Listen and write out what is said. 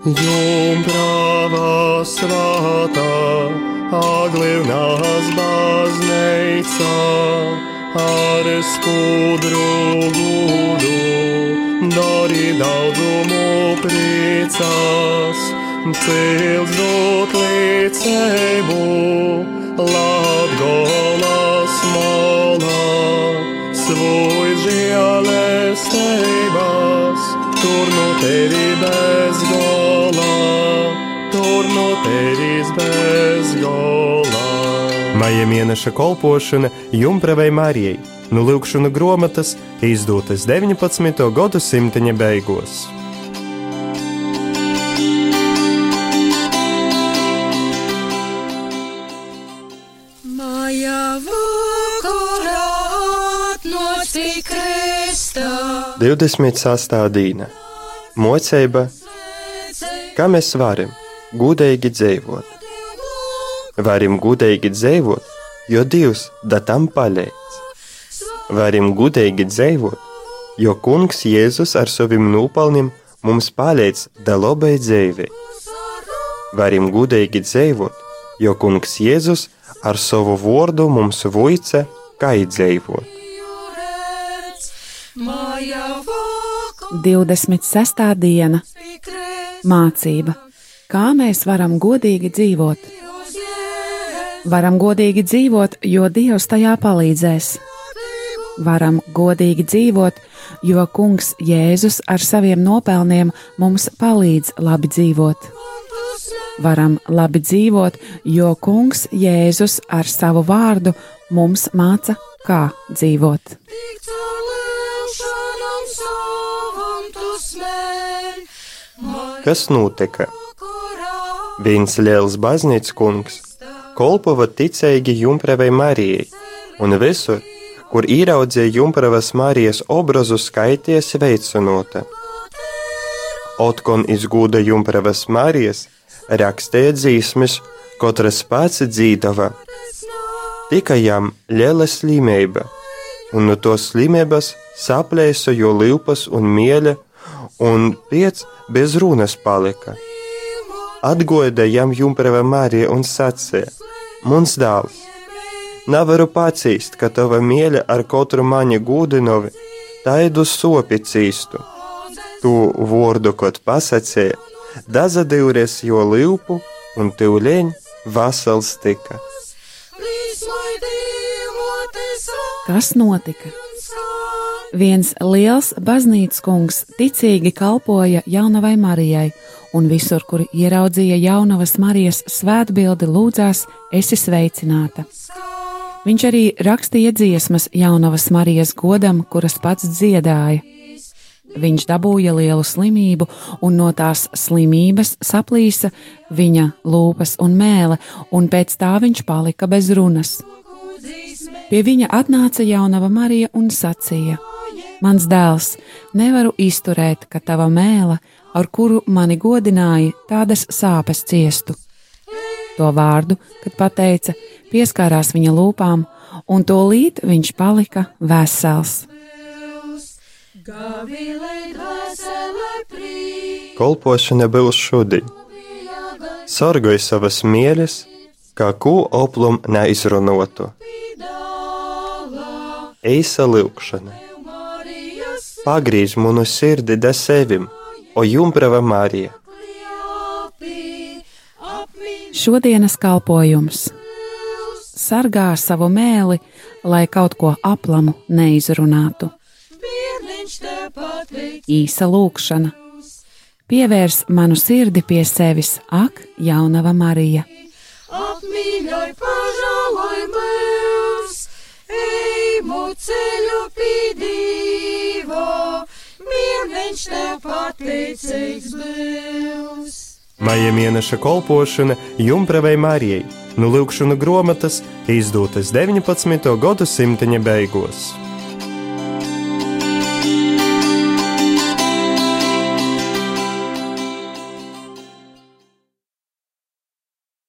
Jumprava svētā, aglivnās baznīca, ar skudru gudu, dari daudzumu priecās, cils dot līdzību, Latgolas tur no tevi bez gola, tur no tevis bez gola. Maija mēneša kolpošana Jumpravai Marijai no Lūkšana grāmatas izdotas 19. gadsimta beigās. Maja vakarā atnāci kristā. 26. dīna - mocība, kā mēs varam gudīgi dzīvot. Varam gudīgi dzīvot, jo Dievs da tam palīdz. Varam gudīgi dzīvot, jo Kungs Jēzus ar saviem nopelniem mums palīdz da labai dzīvei. Varam gudīgi dzīvot, jo Kungs Jēzus ar savu vārdu mums voice, kā izdzīvot. Maja vakarā 26. diena - mācība. Kā mēs varam godīgi dzīvot? Varam godīgi dzīvot, jo Dievs tajā palīdzēs. Varam godīgi dzīvot, jo Kungs Jēzus ar saviem nopelniem mums palīdz labi dzīvot. Varam labi dzīvot, jo Kungs Jēzus ar savu vārdu mums māca, kā dzīvot. Kas notika? Viens liels baznīcas kungs kolpova ticīgi Jumpravai Marijai, un visur, kur ieraudzīja Jumpravas Marijas obrazu, skaitīja sveicinota. Otkon izgūda Jumpravas Marijas, rakstīja dzīsmes, katras pats dzīdava. Tikai jām liela slimība, un no tos slimības saplēsa jo līpas un mieļa, un piec bez runas palika. Atgoda jam Jumprava Marija un sacīja: Mums dēls, nevaru pacīst, ka tava mīļa ar katru mani gudinovi taidu sopi cīstu. Tu vārdu kaut pasacīja, daza divreiz jo līpu, un tūlēņ vasals tika. Kas notika? Viens liels baznīcas kungs ticīgi kalpoja jaunavai Marijai, un visur, kur ieraudzīja jaunavas Marijas svētbildi, lūdzās, esi sveicināta. Viņš arī rakstīja dziesmas jaunavas Marijas godam, kuras pats dziedāja. Viņš dabūja lielu slimību, un no tās slimības saplīsa viņa lūpas un mēlē, un pēc tā viņš palika bez runas. Pie viņa atnāca jaunava Marija un sacīja: Mans dēls, nevaru izturēt, ka tava mēlē, ar kuru mani godināja, tādas sāpes ciestu. To vārdu, kad pateica, pieskārās viņa lūpām, un to līdz viņš palika vesels. Kolpošana būs šodien. Sargoj savas mīļas, kā ko oplum neizrunotu. Eisa lūkšana. Pagriež manu sirdi da sevim, o jumprava Marija. Šodienas kalpojums sargā savu mēli, lai kaut ko aplamu neizrunātu. Īsa lūkšana. Pievērs manu sirdi pie sevis, ak, jaunava Marija. Apmīļoj, pažāloj pateicīgs būs. Maija mēneša kolpošana Jumpravai Marijai no Lūkšana grāmatas izdotas 19. gadsimta beigās.